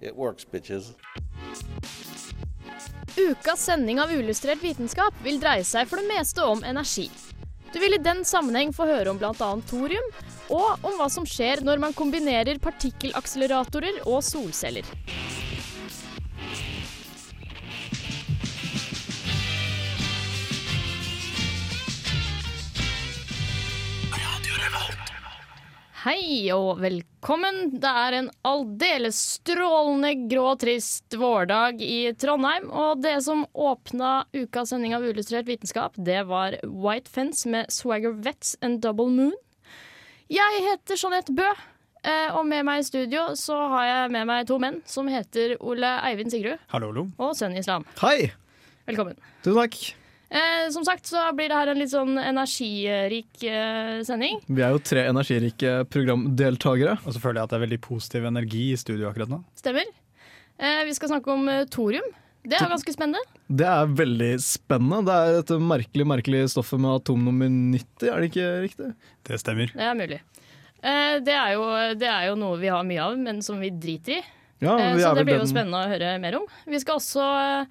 it works, bitches. Ukas sending av Uillustrert vitenskap vil dreie seg for det meste om energi. Du vil i den sammenheng få høre om bl.a. thorium, og om hva som skjer når man kombinerer partikkelakseleratorer og solceller. Hei og velkommen. Det er en aldeles strålende grå og trist vårdag i Trondheim. Og det som åpna ukas sending av Uillustrert vitenskap, det var White Fence med Swagger Vets and Double Moon. Jeg heter Jeanette Bø, eh, og med meg i studio så har jeg med meg to menn som heter Ole Eivind Sigrud Hallo, hallo. og Sønn Islam. Hei! Velkommen. Tusen takk. Eh, som sagt så blir det her en litt sånn energirik eh, sending. Vi er jo tre energirike programdeltakere. Og så føler jeg at det er veldig positiv energi i studio akkurat nå. Stemmer. Eh, vi skal snakke om eh, thorium. Det er ganske spennende. Det er veldig spennende. Det er et merkelig merkelig stoffet med atom nummer 90, er det ikke riktig? Det stemmer. Det er mulig. Eh, det, er jo, det er jo noe vi har mye av, men som vi driter i. Ja, Eh, så er det blir jo den- spennende å høre mer om. Vi skal også eh,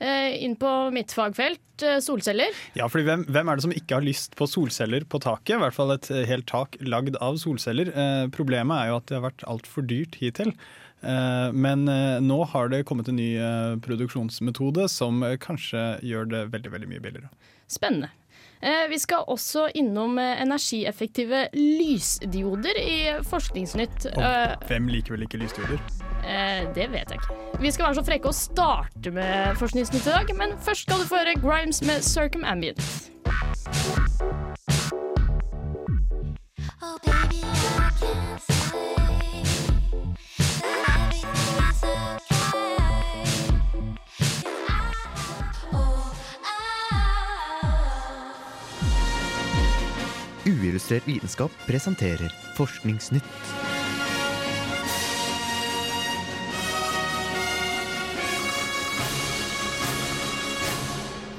inn på mitt fagfelt, eh, solceller. Ja, fordi hvem, hvem er det som ikke har lyst på solceller på taket? I hvert fall et eh, helt tak lagd av solceller. Eh, problemet er jo at det har vært altfor dyrt hittil. Eh, men eh, nå har det kommet en ny eh, produksjonsmetode som eh, kanskje gjør det veldig, veldig mye billigere. Spennende. Eh, vi skal også innom eh, energieffektive lysdioder i Forskningsnytt. Og Eh, hvem liker vel ikke lysdioder? Eh, det vet jeg ikke. Vi skal være så frekke å starte med Forskningsnytt i dag, men først skal du få høre Grimes med Circumambient. Oh baby, I can't say that everything's okay. 'Cause I, oh, I, Uillustrert vitenskap presenterer Forskningsnytt.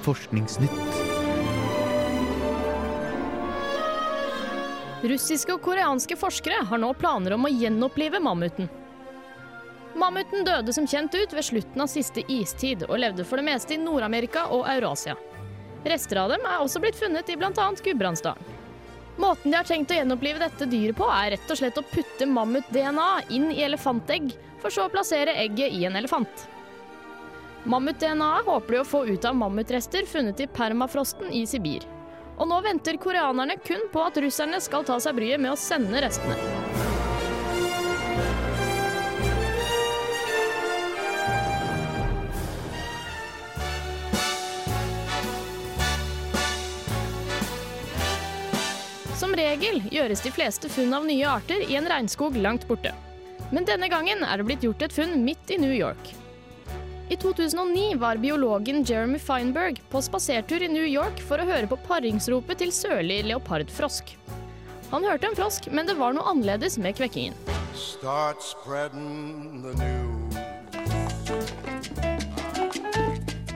Forskningsnytt. Russiske og koreanske forskere har nå planer om å gjenopplive mammuten. Mammuten døde som kjent ut ved slutten av siste istid, og levde for det meste i Nord-Amerika og Eurasia. Rester av dem er også blitt funnet i bl.a. Gudbrandsdalen. Måten de har tenkt å gjenopplive dette dyret på, er rett og slett å putte mammut-DNA inn i elefantegg, for så å plassere egget i en elefant. Mammut-DNA håper de å få ut av mammutrester funnet i permafrosten i Sibir. Og nå venter koreanerne kun på at russerne skal ta seg bryet med å sende restene. Som regel gjøres de fleste funn av nye arter i en regnskog langt borte. Men denne gangen er det blitt gjort et funn midt i New York. I 2009 var biologen Jeremy Feinberg på spasertur i New York for å høre på paringsropet til sørlig leopardfrosk. Han hørte en frosk, men det var noe annerledes med kvekkingen. Start the news.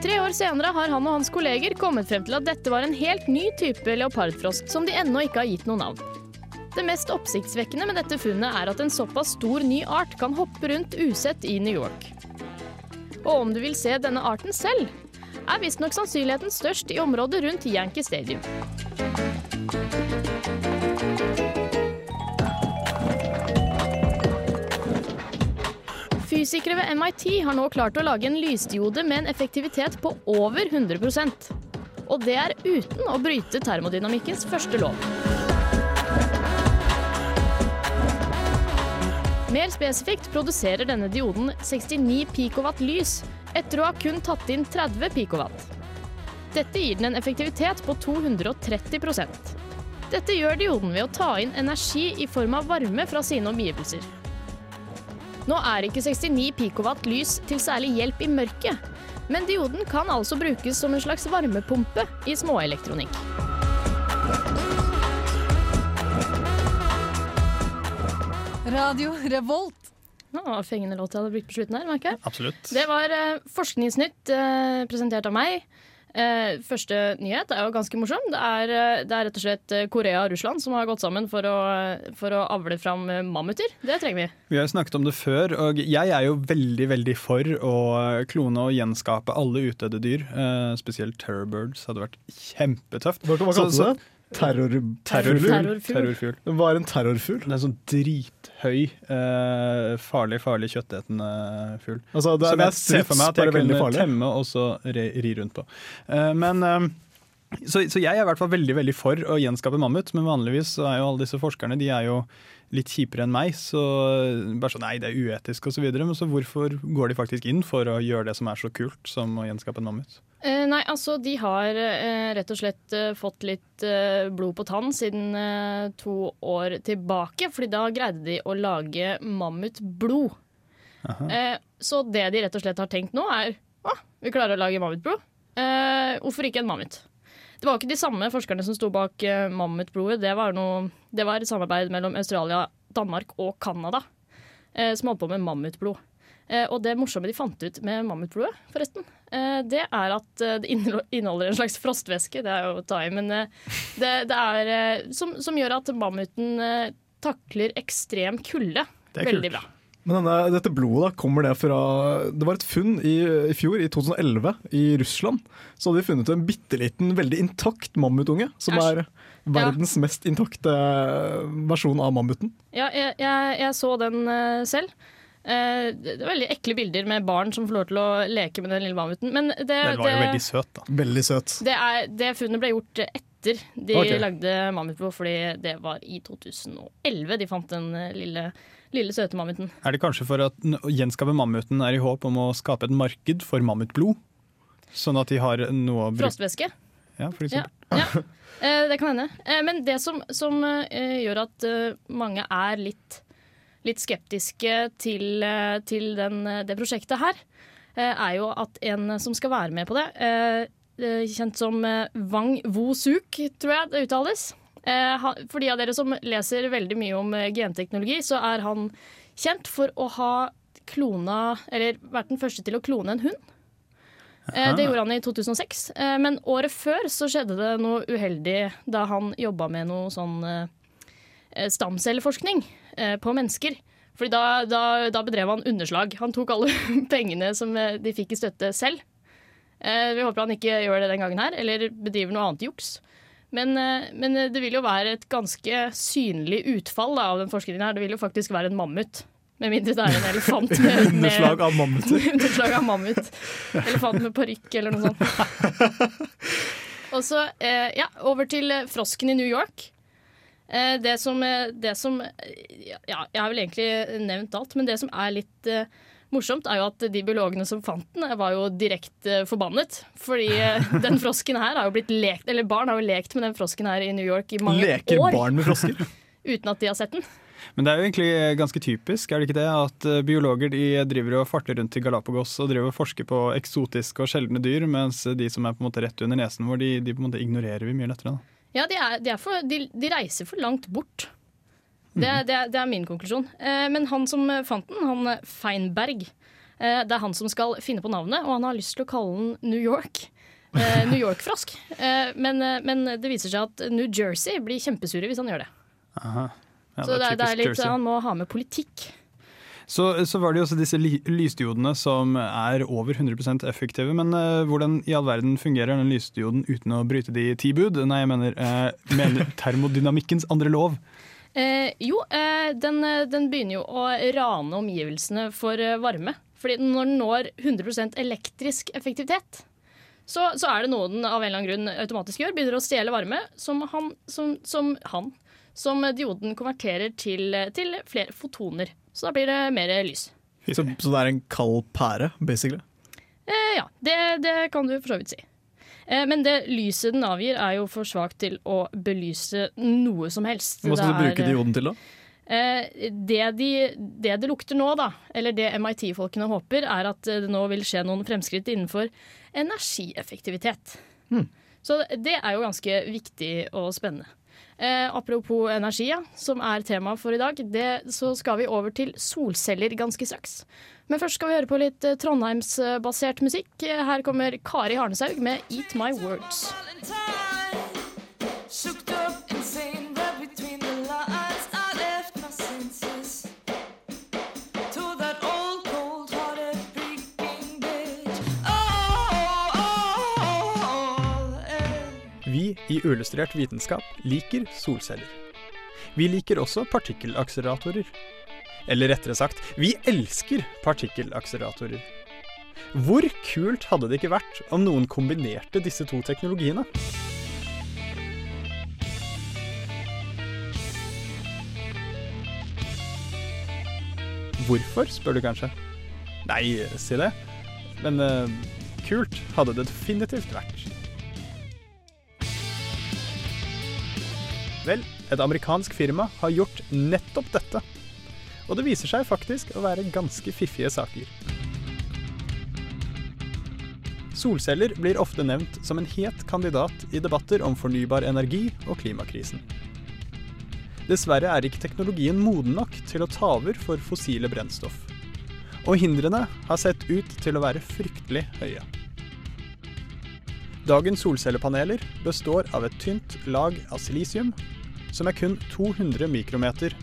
Tre år senere har han og hans kolleger kommet frem til at dette var en helt ny type leopardfrosk som de ennå ikke har gitt noe navn. Det mest oppsiktsvekkende med dette funnet er at en såpass stor ny art kan hoppe rundt usett i New York. Og om du vil se denne arten selv, er visstnok sannsynligheten størst i området rundt Yankee Stadium. Fysikere ved MIT har nå klart å lage en lysdiode med en effektivitet på over 100% Og det er uten å bryte termodynamikkens første lov. Mer spesifikt produserer denne dioden 69 pikowatt lys etter å ha kun tatt inn 30 pikowatt. Dette gir den en effektivitet på 230% Dette gjør dioden ved å ta inn energi i form av varme fra sine omgivelser. Nå er ikke 69 pikowatt lys til særlig hjelp i mørket, men dioden kan altså brukes som en slags varmepumpe i småelektronikk. Radio Revolt. Nå, Fengende låt jeg hadde brukt på slutten her, merker jeg. Absolutt. Det var uh, Forskningsnytt uh, presentert av meg. Uh, første nyhet er jo ganske morsom. Det er, det er rett og slett Korea og Russland som har gått sammen for å, for å avle fram mammuter. Det trenger vi. Vi har snakket om det før, og jeg er jo veldig veldig for å klone og gjenskape alle utdødde dyr. Eh, spesielt terrorbirds hadde vært kjempetøft. Hva, kalte du det? Terror, Terrorfugl. Terrorfugl. Terrorfugl. Hva er en terrorfugl? Det er en sånn drithøy, eh, farlig, farlig kjøttetende fugl. Altså, det, Som er jeg ser for meg at jeg kunne farlig. temme og så ri, ri rundt på. Eh, men eh, så, så jeg er i hvert fall veldig veldig for å gjenskape mammut, men vanligvis så er jo alle disse forskerne de er jo litt kjipere enn meg. Så bare sånn, nei, det er uetisk osv. Men så hvorfor går de faktisk inn for å gjøre det som er så kult som å gjenskape en mammut? Eh, nei, altså de har eh, rett og slett eh, fått litt eh, blod på tann siden eh, to år tilbake. Fordi da greide de å lage mammutblod. Eh, så det de rett og slett har tenkt nå, er å, vi klarer å lage mammutblod. Eh, hvorfor ikke en mammut? Det var ikke de samme forskerne som sto bak uh, mammutblodet. Det var, noe, det var et samarbeid mellom Australia, Danmark og Canada uh, som holdt på med mammutblod. Uh, og det morsomme de fant ut med mammutblodet, forresten, det er at det inneholder en slags frostvæske. Det er jo å ta i, men det, det er som, som gjør at mammuten takler ekstrem kulde. Er Veldig kult. bra. Men denne, dette blodet, da, kommer det fra Det var et funn i, i fjor, i 2011, i Russland. Så hadde de funnet en bitte liten, veldig intakt mammutunge. Som Æsj. er verdens mest intakte versjon av mammuten. Ja, jeg, jeg, jeg så den eh, selv. Eh, det det er veldig ekle bilder med barn som får lov til å leke med den lille mammuten. Men det, Den var jo veldig søt, da. Veldig søt. Det, er, det funnet ble gjort etter de okay. lagde mammutblod, fordi det var i 2011 de fant den eh, lille, lille søte mammuten. Er det kanskje for at å gjenskape mammuten er i håp om å skape et marked for mammutblod? Sånn at de har noe å bruke Frostvæske. ja, for eksempel. ja. Eh, det kan hende. Eh, men det som, som eh, gjør at eh, mange er litt, litt skeptiske til, eh, til den, eh, det prosjektet her, er jo at en som skal være med på det, kjent som Wang Wo-suk, tror jeg det uttales. Eh, for de av dere som leser veldig mye om eh, genteknologi, så er han kjent for å ha klona, eller vært den første til å klone en hund. Eh, Det gjorde han i 2006, eh, men året før så skjedde det noe uheldig da han jobba med noe sånn eh, stamcelleforskning eh, på mennesker. Fordi da, da, da bedrev han underslag. Han tok alle pengene som de fikk i støtte selv. Eh, Vi håper han ikke gjør det den gangen her, eller bedriver noe annet juks. Men, eh, men det vil jo være et ganske synlig utfall da, av den forskningen her. Det vil jo faktisk være en mammut. Med mindre det er en elefant med, med Underslag av mammuter. Underslag av mammut. Elefant med parykk eller noe sånt. Og så, eh, ja, over til eh, frosken i New York. Eh, det som, eh, det som eh, Ja, jeg har vel egentlig nevnt alt, men det som er litt eh, morsomt, er jo at de biologene som fant den, eh, var jo direkte forbannet. Fordi eh, den frosken her har jo blitt lekt Eller barn har jo lekt med den frosken her i New York i mange Leker år. barn med frosker? Uten at de har sett den. Men det er jo egentlig ganske typisk, er det ikke det? At eh, biologer de driver og farter rundt i Galapagos og driver og forsker på eksotiske og sjeldne dyr, mens de som er på en måte rett under nesen vår, de, de på en måte ignorerer vi mye lettere. Da. Ja, de, er, de, er for, de, de reiser for langt bort. Det, det, det er min konklusjon. Eh, men han som fant den, han eh, Feinberg, eh, det er han som skal finne på navnet, og han har lyst til å kalle den New York. New York-frosk. Men, men det viser seg at New Jersey blir kjempesure hvis han gjør det. Aha. Ja, Så det er, det er litt, Han må ha med politikk. Så, så var det jo også disse lysdiodene som er over 100% effektive. Men uh, hvordan i all verden fungerer den lysdioden uten å bryte de ti bud? Nei, jeg mener, uh, mener termodynamikkens andre lov. Eh, jo, eh, den, eh, den begynner jo å rane omgivelsene for eh, varme. Fordi når den når 100% elektrisk effektivitet, så, så er det noe den av en eller annen grunn automatisk gjør. Begynner å stjele varme, som han, som, som, han, som dioden konverterer til, til flere fotoner. Så da blir det mer lys. Så, så det er en kald pære, basically? Eh, ja, det, det kan du for så vidt si. Eh, men det lyset den avgir, er jo for svakt til å belyse noe som helst. Hva skal du bruke eh, dioden til, da? Eh, det, de, det det lukter nå, da, eller det MIT-folkene håper, er at det nå vil skje noen fremskritt innenfor energieffektivitet. Så det er jo ganske viktig og spennende. Eh, apropos energi, ja, som er tema for i dag, det, så skal vi over til solceller ganske straks. Men først skal vi høre på litt eh, Trondheimsbasert musikk. Eh, Her kommer Kari Harneshaug med 'Eat My Words'. I Uillustrert vitenskap liker solceller. Vi liker også partikkelakseleratorer. Eller rettere sagt, vi elsker partikkelakseleratorer. Hvor kult hadde det ikke vært om noen kombinerte disse to teknologiene? Hvorfor, spør du kanskje? Nei, si det. Men uh, kult hadde det definitivt vært. Vel, et amerikansk firma har gjort nettopp dette. Og det viser seg faktisk å være ganske fiffige saker. Solceller blir ofte nevnt som en het kandidat i debatter om fornybar energi og klimakrisen. Dessverre er ikke teknologien moden nok til å ta over for fossile brennstoff. Og hindrene har sett ut til å være fryktelig høye. Dagens solcellepaneler består av et tynt lag av silisium, som er kun 200 mikrometer,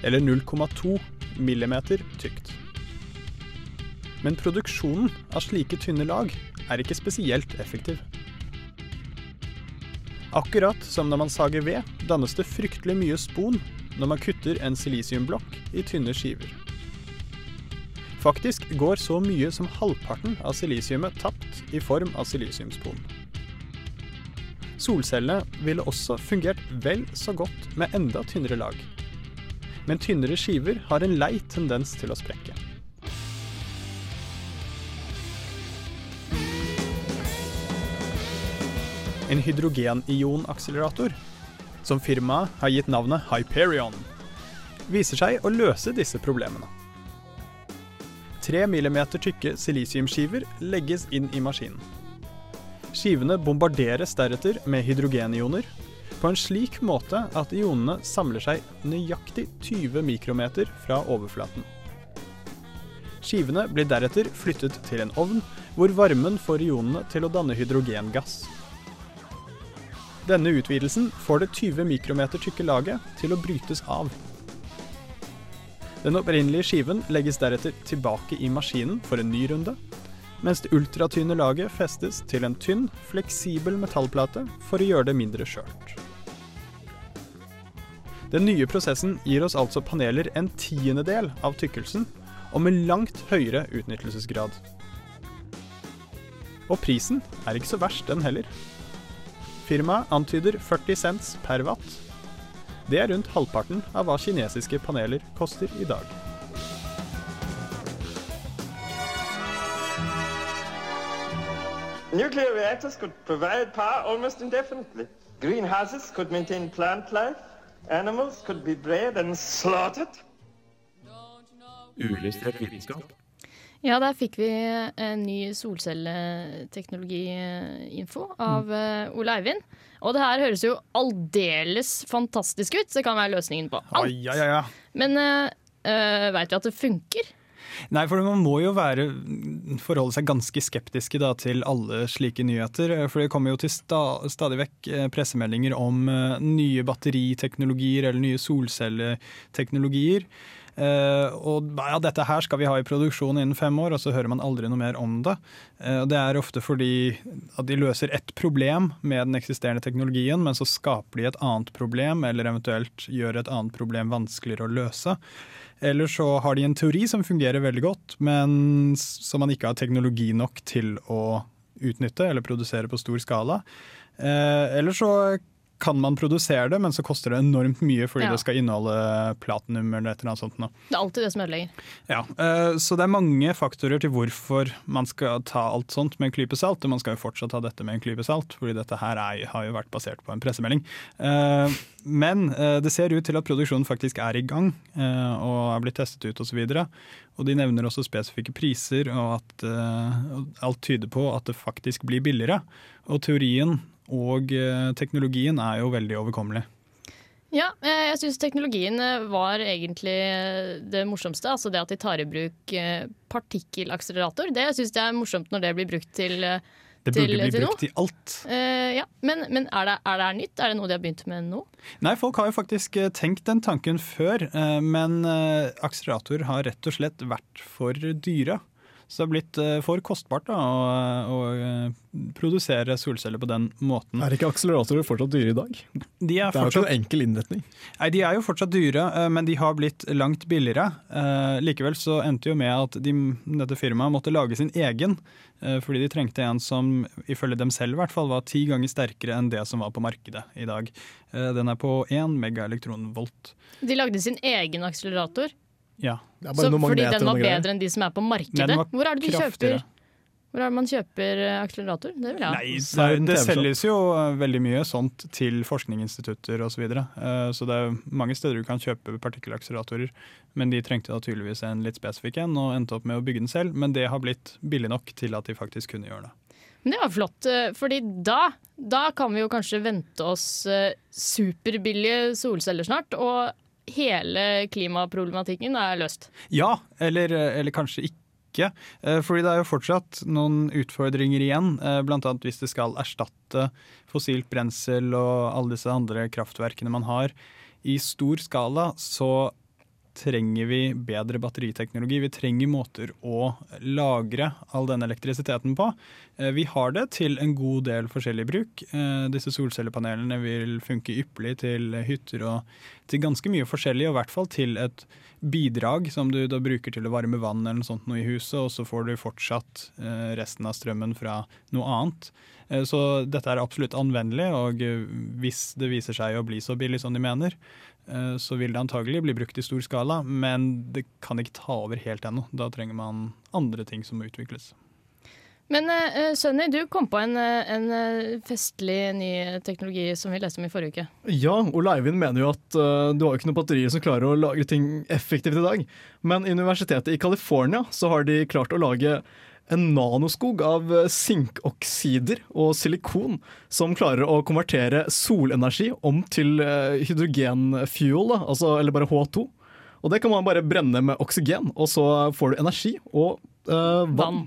eller 0,2 millimeter tykt. Men produksjonen av slike tynne lag er ikke spesielt effektiv. Akkurat som når man sager ved, dannes det fryktelig mye spon når man kutter en silisiumblokk i tynne skiver. Faktisk går så mye som halvparten av silisiumet tapt i form av silisiumspon. Solcellene ville også fungert vel så godt med enda tynnere lag. Men tynnere skiver har en lei tendens til å sprekke. En hydrogenion-akselerator, som firmaet har gitt navnet Hyperion, viser seg å løse disse problemene. 3 mm tykke silisiumskiver legges inn i maskinen. Skivene bombarderes deretter med hydrogenioner på en slik måte at ionene samler seg nøyaktig 20 mikrometer fra overflaten. Skivene blir deretter flyttet til en ovn, hvor varmen får ionene til å danne hydrogengass. Denne utvidelsen får det 20 mikrometer tykke laget til å brytes av. Den opprinnelige skiven legges deretter tilbake i maskinen for en ny runde, mens det ultratynne laget festes til en tynn, fleksibel metallplate for å gjøre det mindre skjørt. Den nye prosessen gir oss altså paneler en tiendedel av tykkelsen, og med langt høyere utnyttelsesgrad. Og prisen er ikke så verst, den heller. Firmaet antyder 40 cents per watt. Det er rundt halvparten av hva kinesiske paneler koster i dag. Nuclear reactors could provide power almost indefinitely. Greenhouses could maintain plant life. Animals could be bred and slaughtered. Uillustrert vitenskap. Ja, der fikk vi en ny solcelleteknologiinfo av eh, Ole Eivind. Og det her høres jo aldeles fantastisk ut. Det kan være løsningen på alt. Ai, ai, ai, ai. Men uh, veit vi at det funker? Nei, for man må jo være, forholde seg ganske skeptiske da, til alle slike nyheter. For det kommer jo til sta, stadig vekk eh, pressemeldinger om eh, nye batteriteknologier eller nye solcelleteknologier. Eh, og ja, dette her skal vi ha i produksjon innen fem år, og så hører man aldri noe mer om det. Eh, det er ofte fordi at de løser ett problem med den eksisterende teknologien, men så skaper de et annet problem, eller eventuelt gjør et annet problem vanskeligere å løse. Eller så har de en teori som fungerer veldig godt, men som man ikke har teknologi nok til å utnytte eller produsere på stor skala. Eh, eller så kan man produsere det, men så koster det enormt mye fordi Ja. det skal inneholde platinum eller et eller annet sånt. Nå. Det er alltid det som ødelegger. Ja, eh, Så det er mange faktorer til hvorfor man skal ta alt sånt med en klype salt. Og man skal jo fortsatt ta dette med en klype salt, fordi dette her er, har jo vært basert på en pressemelding. Eh, Men eh, det ser ut til at produksjonen faktisk er i gang og er blitt testet ut osv. Og, og de nevner også spesifikke priser, og at alt tyder på at det faktisk blir billigere. Og teorien og eh, teknologien er jo veldig overkommelig. Ja, eh, jeg syns teknologien eh, var egentlig det morsomste. Altså det at de tar i bruk partikkelakselerator. Det syns jeg er morsomt når det blir brukt til, Det burde bli til brukt i alt. Uh, ja, Men, men er, det, er det nytt? Er det noe de har begynt med nå? Nei, folk har jo faktisk tenkt den tanken før, men akselerator har rett og slett vært for dyre. Så det har blitt eh, for kostbart da, å, å eh, produsere solceller på den måten. Er ikke akseleratorer fortsatt dyre i dag? De er det er jo ikke en enkel innretning. Nei, De er jo fortsatt dyre, eh, men de har blitt langt billigere. Eh, Likevel så endte jo med at de, dette firmaet måtte lage sin egen, fordi de trengte en som ifølge dem selv i hvert fall var ti ganger sterkere enn det som var på markedet i dag. Den er på 1 megaelektronvolt. De lagde sin egen akselerator. Ja. Så fordi den var bedre enn de som er på markedet. Hvor er det de kraftigere. kjøper Hvor er det man kjøper eh, akselerator? Det vil jeg ha. Nei, det det, selges jo eh, veldig mye sånt til forskningsinstitutter osv. Så, videre. Eh, så det er mange steder du kan kjøpe partikkelakseleratorer. Men de trengte da tydeligvis en litt spesifikk en, og endte opp med å bygge den selv. Men det har blitt billig nok til at de faktisk kunne gjøre det. Men det var flott, fordi da, da kan vi jo kanskje vente oss superbillige solceller snart. Og hele klimaproblematikken er løst. Ja, eller, eller kanskje ikke. Eh, Fordi det er jo fortsatt noen utfordringer igjen, eh, bl.a. hvis det skal erstatte fossilt brensel og alle disse andre kraftverkene man har. I stor skala så trenger vi bedre batteriteknologi. Vi trenger måter å lagre all denne elektrisiteten på. Eh, Vi har det til en god del forskjellig bruk. Eh, Disse solcellepanelene vil funke ypperlig til hytter og til ganske mye forskjellig, og i hvert fall til et bidrag som du da bruker til å varme vann eller noe sånt noe i huset, og så får du fortsatt eh, resten av strømmen fra noe annet. Eh, Så dette er absolutt anvendelig, og eh, hvis det viser seg å bli så billig som de mener, eh, så vil det antagelig bli brukt i stor skala, men det kan ikke ta over helt ennå. Da trenger man andre ting som må utvikles. Men uh, Sunny, du kom på en, en festlig ny teknologi som vi leste om i forrige uke. Ja, Ole Eivind mener jo at uh, du har jo ikke noen batterier som klarer å lagre ting effektivt i dag. Men i universitetet i California så har de klart å lage en nanoskog av sinkoksider og silikon som klarer å konvertere solenergi om til eh, hydrogenfuel, altså, eller bare H2. Og det kan man bare brenne med oksygen, og så får du energi og eh, vann.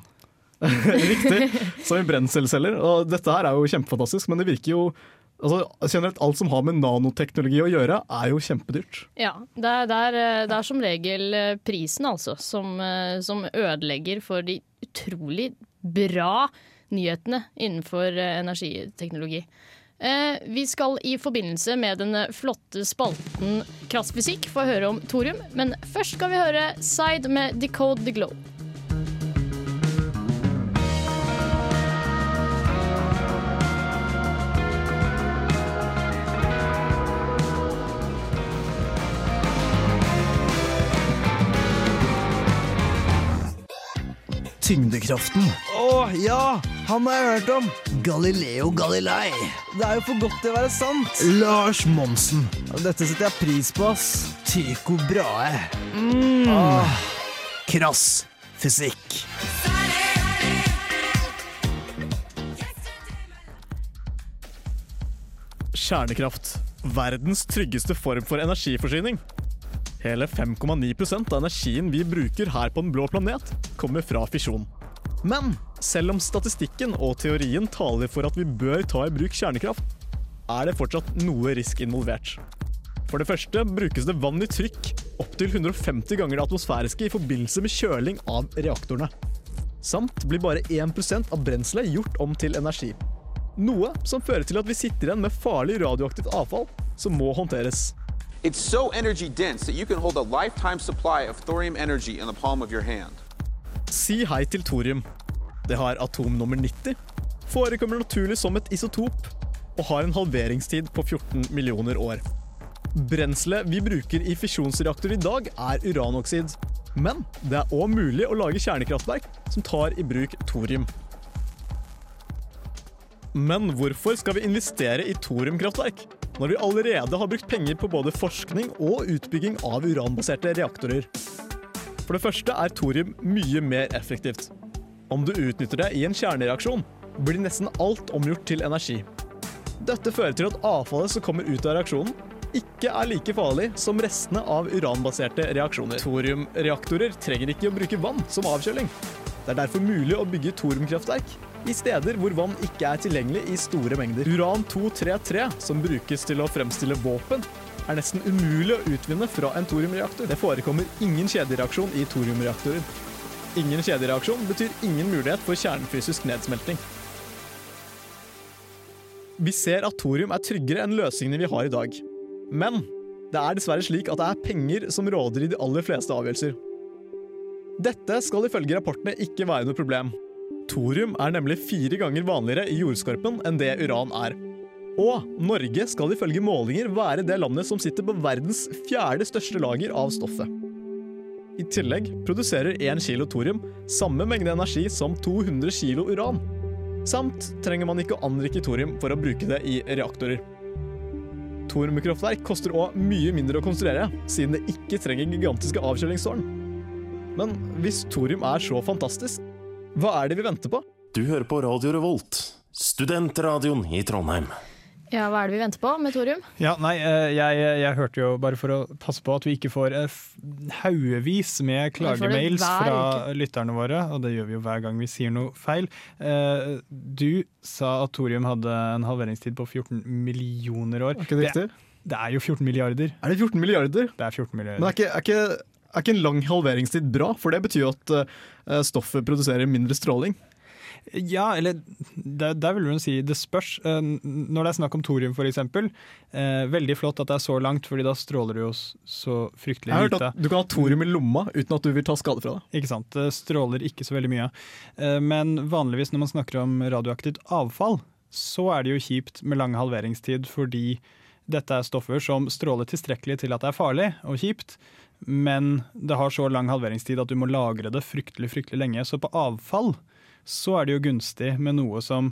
Riktig, som i brenselceller. Og dette her er jo kjempefantastisk, men det virker jo altså, Generelt alt som har med nanoteknologi å gjøre, er jo kjempedyrt. Ja, det er, det er, det er som regel eh, prisen altså, som, eh, som ødelegger for de utrolig bra nyhetene innenfor eh, energiteknologi. Eh, vi skal i forbindelse med den flotte spalten Krassfysikk få høre om thorium, men først skal vi høre Side med Decode the Glow. Tyngdekraften. Å ja! Han har jeg hørt om. Galileo Galilei. Det er jo for godt til å være sant. Lars Monsen. Dette setter jeg pris på, ass. Tycho Brahe. Mm. Ah, krass fysikk. Kjernekraft. Verdens tryggeste form for energiforsyning. Hele 5,9% av energien vi bruker her på den blå planet, kommer fra fisjon. Men selv om statistikken og teorien taler for at vi bør ta i bruk kjernekraft, er det fortsatt noe risk involvert. For det første brukes det vann i trykk opptil 150 ganger det atmosfæriske i forbindelse med kjøling av reaktorene. Samt blir bare 1% av brenselet gjort om til energi. Noe som fører til at vi sitter igjen med farlig radioaktivt avfall som må håndteres. It's so energy dense that you can hold a lifetime supply of thorium energy in the palm of your hand. Si hei til thorium. Det har atom nummer 90. Forekommer naturlig som et isotop. og har en halveringstid på 14 millioner år. Brenselet vi bruker i fisjonsreaktorer i dag, er uranoksid. Men det er òg mulig å lage kjernekraftverk som tar i bruk thorium. Men hvorfor skal vi investere i thoriumkraftverk, når vi allerede har brukt penger på både forskning og utbygging av uranbaserte reaktorer? For det første er thorium mye mer effektivt. Om du utnytter det i en kjernereaksjon, blir nesten alt omgjort til energi. Dette fører til at avfallet som kommer ut av reaksjonen, ikke er like farlig som restene av uranbaserte reaksjoner. Thoriumreaktorer trenger ikke å bruke vann som avkjøling. Det er derfor mulig å bygge thoriumkraftverk i steder hvor vann ikke er tilgjengelig i store mengder. Uran-233, som brukes til å fremstille våpen, er nesten umulig å utvinne fra en thoriumreaktor. Det forekommer ingen kjedereaksjon i thoriumreaktorer. Ingen kjedereaksjon betyr ingen mulighet for kjernefysisk nedsmelting. Vi ser at thorium er tryggere enn løsningene vi har i dag. Men det er dessverre slik at det er penger som råder i de aller fleste avgjørelser. Dette skal ifølge rapportene ikke være noe problem. Thorium er nemlig fire ganger vanligere i jordskorpen enn det uran er. Og Norge skal ifølge målinger være det landet som sitter på verdens fjerde største lager av stoffet. I tillegg produserer 1 kilo thorium samme mengde energi som 200 kilo uran. Samt trenger man ikke å anrike thorium for å bruke det i reaktorer. Thoriumkraftverk koster òg mye mindre å konstruere, siden det ikke trenger gigantiske avkjølingstårn. Men hvis thorium er så fantastisk, hva er det vi venter på? Du hører på Radio Revolt, studentradioen i Trondheim. Ja, hva er det vi venter på med thorium? Ja, nei, eh, jeg, jeg hørte jo, bare for å passe på at vi ikke får eh, haugevis med det klagemails fra uke. lytterne våre, og det gjør vi jo hver gang vi sier noe feil. Eh, Du sa at thorium hadde en halveringstid på 14 millioner år. Er ikke det riktig? Det er jo 14 milliarder. Er det 14 milliarder? Det er 14 Men milliarder. er ikke, er ikke, er ikke en lang halveringstid bra? For det betyr jo at eh, stoffet produserer mindre stråling. Ja, eller der, der vil hun si det spørs. Eh, Når det er snakk om thorium f.eks., eh, veldig flott at det er så langt, fordi da stråler det jo så fryktelig lite. Jeg har hørt at du kan ha thorium i lomma uten at du vil ta skade fra det. Ikke sant. Det stråler ikke så veldig mye. Eh, Men vanligvis når man snakker om radioaktivt avfall, så er det jo kjipt med lang halveringstid, fordi dette er stoffer som stråler tilstrekkelig til at det er farlig og kjipt, men det har så lang halveringstid at du må lagre det fryktelig, fryktelig lenge. Så på avfall så er det jo gunstig med noe som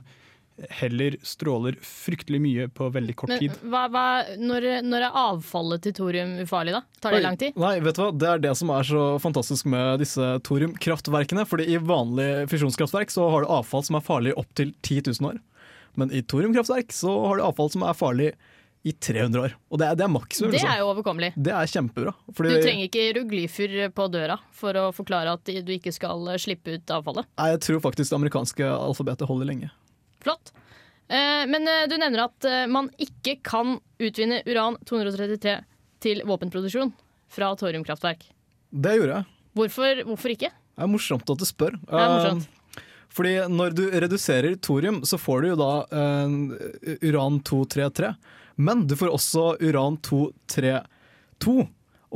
heller stråler fryktelig mye på veldig kort Men tid. hva, hva, når, når er avfallet til thorium ufarlig, da? Tar det Oi, lang tid? Nei, vet du hva? Det er det som er så fantastisk med disse thoriumkraftverkene. Fordi i vanlige fisjonskraftverk så har du avfall som er farlig opptil 10 000 år. Men i thoriumkraftverk så har du avfall som er farlig i 300 år. Og det er, det er maksimum. Det liksom. er jo overkommelig. Det er kjempebra. Fordi, Du trenger ikke hieroglyfer på døra for å forklare at du ikke skal slippe ut avfallet. Nei, jeg tror faktisk det amerikanske alfabetet holder lenge. Flott. Eh, Men eh, du nevner at eh, man ikke kan utvinne uran-233 til våpenproduksjon fra thoriumkraftverk. Det gjorde jeg. Hvorfor, hvorfor ikke? Det er morsomt at du spør. Det er morsomt. Eh, Fordi når du reduserer thorium, så får du jo da uh, uran-233. Men du får også uran-232.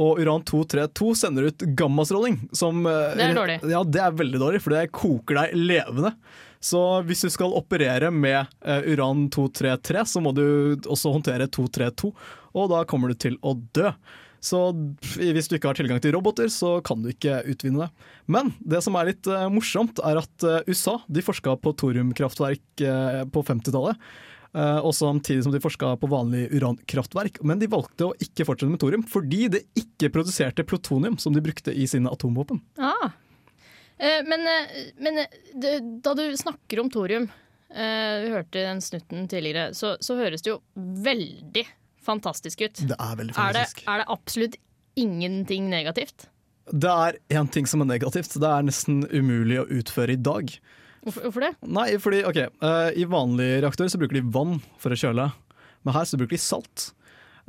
Og uran-232 sender ut gammastråling. Som, eh, Det er dårlig. Ja, det er veldig dårlig, for det koker deg levende. Så hvis du skal operere med eh, uran-233, så må du også håndtere 232, og da kommer du til å dø. Så hvis du ikke har tilgang til roboter, så kan du ikke utvinne det. Men det som er litt eh, morsomt, er at USA de forska på thoriumkraftverk på 50-tallet. Eh, og samtidig som de forska på vanlig urankraftverk. Men de valgte å ikke fortsette med thorium fordi det ikke produserte plutonium som de brukte i sine atomvåpen. Ah. Eh, Men, eh, men da du snakker om thorium, vi hørte den snutten tidligere, så, så høres det jo veldig fantastisk ut. Det er veldig Er det, fantastisk. er det absolutt ingenting negativt? Det er én ting som er negativt. Det er nesten umulig å utføre i dag. Hvorfor, hvorfor det? Nei, fordi ok, uh, I vanlige reaktorer så bruker de vann for å kjøle, men her så bruker de salt.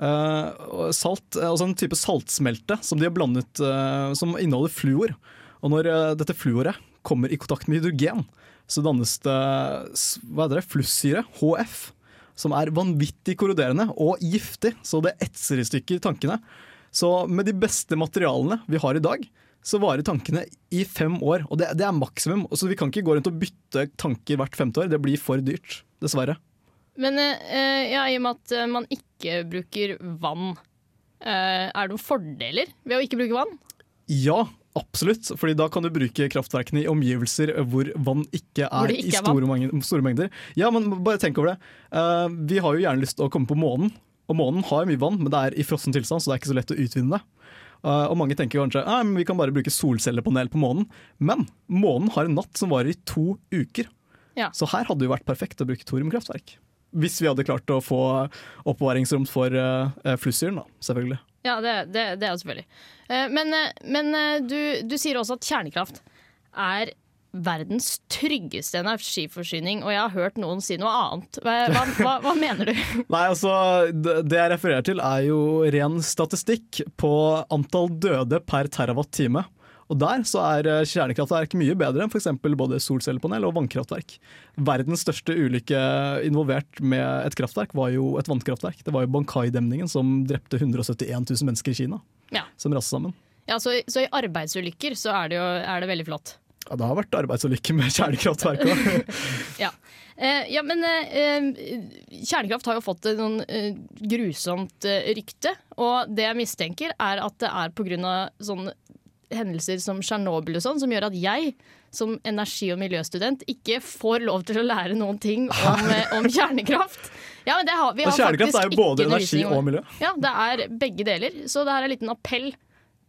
Uh, salt, eh, altså en type saltsmelte som de har blandet uh, som inneholder fluor. Og når dette fluoret kommer i kontakt med hydrogen, så dannes det hva heter det, flussyre, HF, som er vanvittig korroderende og giftig, så det etser i stykker tankene. Så med de beste materialene vi har i dag, så varer tankene i fem år. Og det, det er maksimum. Så vi kan ikke gå rundt og bytte tanker hvert femte år. Det blir for dyrt, dessverre. Men eh, ja, i og med at eh, man ikke bruker vann, eh, er det noen fordeler ved å ikke bruke vann? Ja, absolutt. Fordi da kan du bruke kraftverkene i omgivelser hvor vann ikke er, ikke i er store, mange, store mengder. Ja, men bare tenk over det. Eh, vi har jo gjerne lyst til å komme på månen. Og månen har mye vann, men det er i frossen tilstand, så det er ikke så lett å utvinne det. Eh, og mange tenker kanskje at vi kan bare bruke solcellepanel på månen. Men månen har en natt som varer i to uker. Ja. Så her hadde det jo vært perfekt å bruke thoriumkraftverk. Hvis vi hadde klart å få oppbevaringsrom for uh, flussyren, da, selvfølgelig. Ja, det, det, det er jo selvfølgelig. Eh, men eh, men eh, du, du sier også at kjernekraft er verdens tryggeste energiforsyning, og jeg har hørt noen si noe annet. Hva, hva, hva, mener du? Nei, altså, det det jeg refererer til er jo ren statistikk på antall døde per terawatt-time. Og der så er eh, kjernekraftverk mye bedre enn f.eks. både solcellepanel og vannkraftverk. Verdens største ulykke involvert med et kraftverk var jo et vannkraftverk. Det var jo Bankai-demningen som drepte 171 000 mennesker i Kina, Ja, som raste sammen. ja så, så i arbeidsulykker så er det jo er det veldig flott. Ja, det har vært arbeidsulykker med kjernekraftverk òg. Ja. Eh, ja, men eh, eh, kjernekraft har jo fått et sånn eh, grusomt eh, rykte. Og det jeg mistenker, er at det er pga. sånne hendelser som Tsjernobyl og sånn, som gjør at jeg som energi- og miljøstudent ikke får lov til å lære noen ting om, eh, om kjernekraft. Ja, men det har, vi Og kjernekraft er jo både energi og miljø. Ja, det er begge deler. Så det her er en liten appell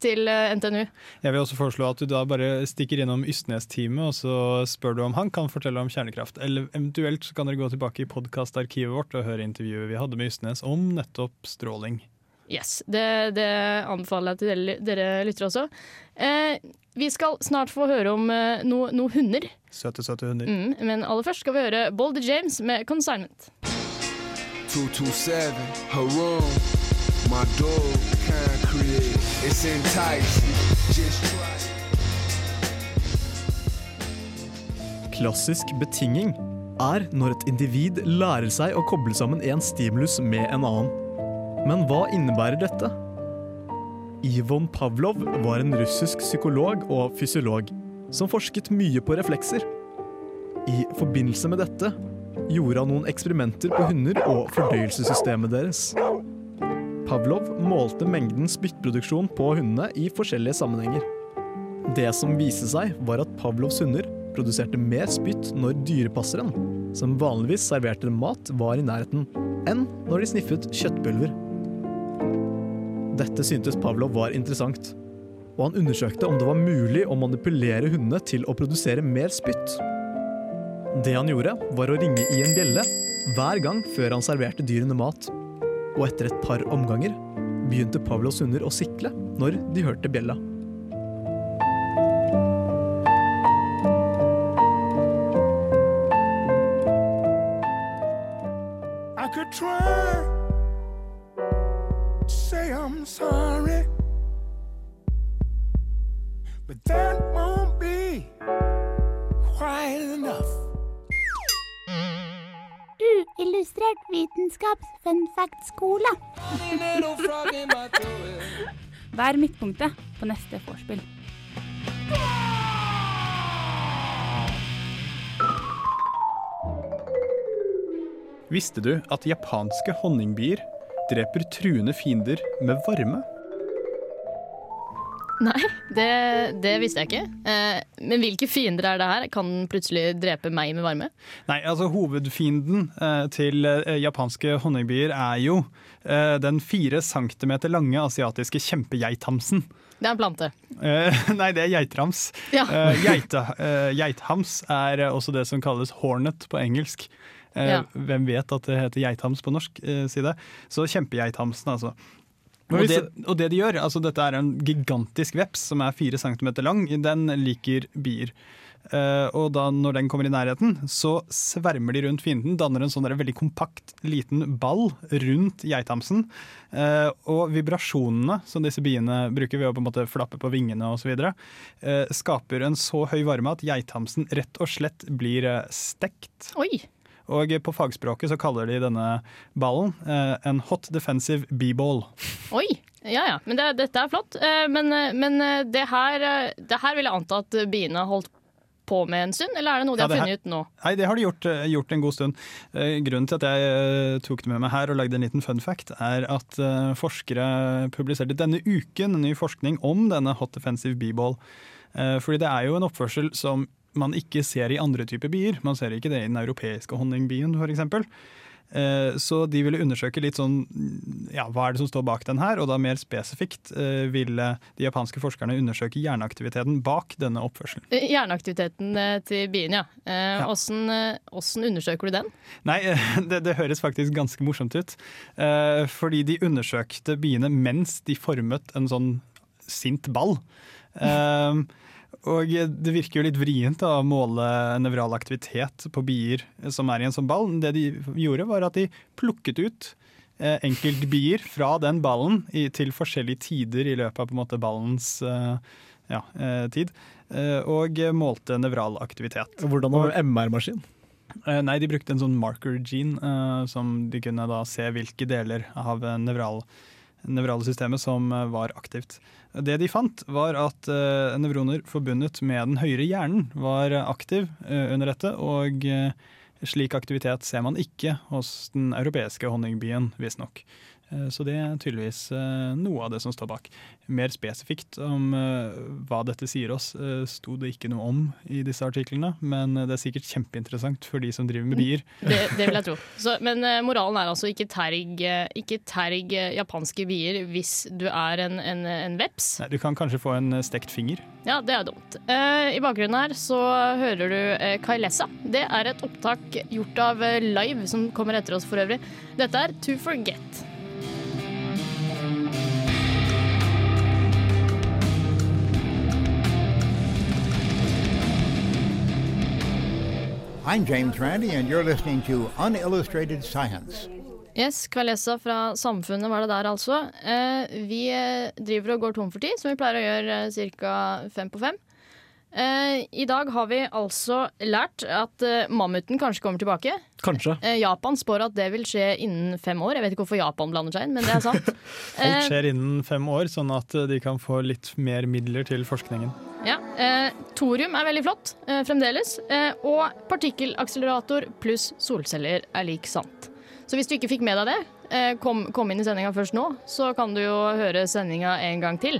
til eh, NTNU. Jeg vil også foreslå at du da bare stikker innom Ystnes-teamet, og så spør du om han kan fortelle om kjernekraft. Eller eventuelt så kan dere gå tilbake i podkastarkivet vårt og høre intervjuet vi hadde med Ystnes om nettopp stråling. Yes, det, det anbefaler jeg til dere, dere lyttere også. Eh, vi skal snart få høre om eh, noe no hunder, Søte, søte hunder. mm, men aller først skal vi høre Bolder James med 'Consignment'. 227, her room. My dog, concrete. It's enticing. Just try. Klassisk betinging er når et individ lærer seg å koble sammen en stimulus med en annen. Men hva innebærer dette? Ivon Pavlov var en russisk psykolog og fysiolog som forsket mye på reflekser. I forbindelse med dette gjorde han noen eksperimenter på hunder og fordøyelsessystemet deres. Pavlov målte mengden spyttproduksjon på hundene i forskjellige sammenhenger. Det som viste seg, var at Pavlovs hunder produserte mer spytt når dyrepasseren, som vanligvis serverte mat, var i nærheten, enn når de sniffet kjøttpulver. Dette syntes Pavlov var interessant, og han undersøkte om det var mulig å manipulere hundene til å produsere mer spytt. Det han gjorde, var å ringe i en bjelle hver gang før han serverte dyrene mat. Og etter et par omganger begynte Pavlos hunder å sikle når de hørte bjella. I could try say I'm sorry, but that won't Uillustrert vitenskaps-funfact-skole. Vær midtpunktet på neste vorspiel. Visste du at japanske honningbier dreper truende fiender med varme? Nei, det, det visste jeg ikke. Eh, men hvilke fiender er det her? Kan den plutselig drepe meg med varme? Nei, altså Hovedfienden eh, til eh, japanske honningbier er jo eh, den fire centimeter lange asiatiske kjempegeithamsen. Det er en plante. Eh, nei, det er geitrams. Ja. Eh, geite, eh, geithams er også det som kalles hornet på engelsk. Eh, Ja. Hvem vet at det heter geithams på norsk side? Så kjempegeithamsen, altså. Og det, og det de gjør, altså dette er en gigantisk veps som er fire centimeter lang, den liker bier. Uh, og da når den kommer i nærheten, så svermer de rundt fienden, danner en sånn der veldig kompakt liten ball rundt geithamsen. Uh, og vibrasjonene som disse biene bruker ved å på en måte flappe på vingene osv., uh, skaper en så høy varme at geithamsen rett og slett blir eh, stekt. Oi! Og på fagspråket så kaller de denne ballen eh, en hot defensive b-ball. Oi! Ja ja, men det, dette er flott. Eh, men eh, men det, her, det her vil jeg anta at biene holdt på med en stund, eller er det noe de Ja, har funnet her- ut nå? Nei, det har de gjort, gjort en god stund. Grunnen til at jeg tok det med meg her og lagde en liten fun fact, er at forskere publiserte denne uken ny forskning om denne hot defensive bee-ball. Eh, Fordi det er jo en oppførsel som man ikke ser i andre typer bier. Man ser ikke det i den europeiske honningbien f.eks. Så de ville undersøke litt sånn, ja, hva er det som står bak den her, og da mer spesifikt eh, ville de japanske forskerne undersøke hjerneaktiviteten bak denne oppførselen. Eh, Hjerneaktiviteten eh, til bien, ja. Åssen Ja. Eh, undersøker du den? Nei, det, det høres faktisk ganske morsomt ut. Eh, fordi de undersøkte biene mens de formet en sånn sint ball. Og det virker jo litt vrient da, å måle nevral aktivitet på bier som er i en sånn ball. Det de gjorde, var at de plukket ut eh, enkeltbier fra den ballen i, til forskjellige tider i løpet av på en måte ballens eh, ja, eh, tid, eh, og målte nevral aktivitet. Hvordan var MR-maskin? Nei, de brukte en sånn marker gene, som de kunne da se hvilke deler av nevral nevral, nevrale systemet som eh, var aktivt. Det de fant, var at eh, nevroner forbundet med den høyre hjernen var aktiv eh, under dette, og slik aktivitet ser man ikke hos den europeiske honningbien, visstnok. Eh, Så det er tydeligvis eh, noe av det som står bak. Mer spesifikt om eh, hva dette sier oss, sto det ikke noe om i disse artiklene, men det er sikkert kjempeinteressant for de som driver med bier. Det, det vil jeg tro. Så, men moralen er altså ikke terg, ikke terg japanske bier hvis du er en, en, en veps. Nei, Du kan kanskje få en stekt finger. Ja, det er dumt. I bakgrunnen her så hører du Kailessa. Det er et opptak gjort av Live, som kommer etter oss for øvrig. Dette er To Forget. I'm James Randi, and you're listening to Unillustrated Science. Yes, Kvalessa fra Samfunnet var det der altså. Eh, vi eh, driver og går tom for tid, som vi pleier å gjøre eh, ca. fem på fem. Eh, I dag har vi altså lært at eh, mammuten kanskje kommer tilbake. Kanskje. Eh, Japan spår at det vil skje innen fem år. Jeg vet ikke hvorfor Japan blander seg inn, men det er sant. Alt skjer innen fem år, sånn at de kan få litt mer midler til forskningen. Ja, eh, Thorium er veldig flott eh, fremdeles. Eh, og partikkelakselerator pluss solceller er lik sant. Så hvis du ikke fikk med deg det, eh, kom, kom inn i sendinga først nå, så kan du jo høre sendinga en gang til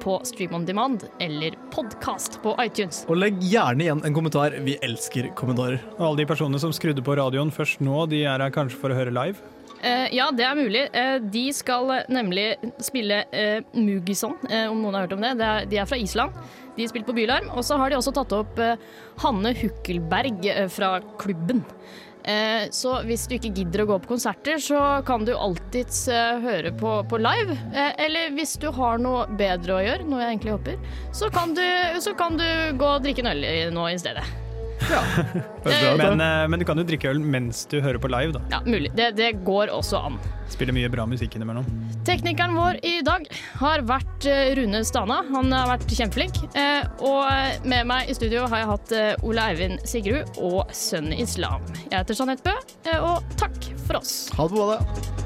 på Stream on Demand eller podkast på iTunes. Og legg gjerne igjen en kommentar. Vi elsker kommentarer. Og alle de personene som skrudde på radioen først nå, de er her kanskje for å høre live. Eh, ja, det er mulig. Eh, de skal eh, nemlig spille Mugison, om noen har hørt om det. de er fra Island. De har spilt på Bylarm. Og så har de også tatt opp Hanne Hukkelberg fra klubben. Så hvis du ikke gidder å gå på konserter, så kan du alltids høre på, på live. Eller hvis du har noe bedre å gjøre, noe jeg egentlig håper, så kan du, så kan du gå og drikke en øl nå i stedet. Men, eh, men du kan jo drikke øl mens du hører på live, da. Ja, mulig. Det, det går også an. Spiller mye bra musikk innimellom. Teknikeren vår i dag har vært eh, Rune Stana. Han har vært kjempeflink. Eh, Og med meg i studio har jeg hatt Ole Eivind Sigrud og Sønn Islam. Jeg heter Jeanette Bø, og takk for oss. Ha det på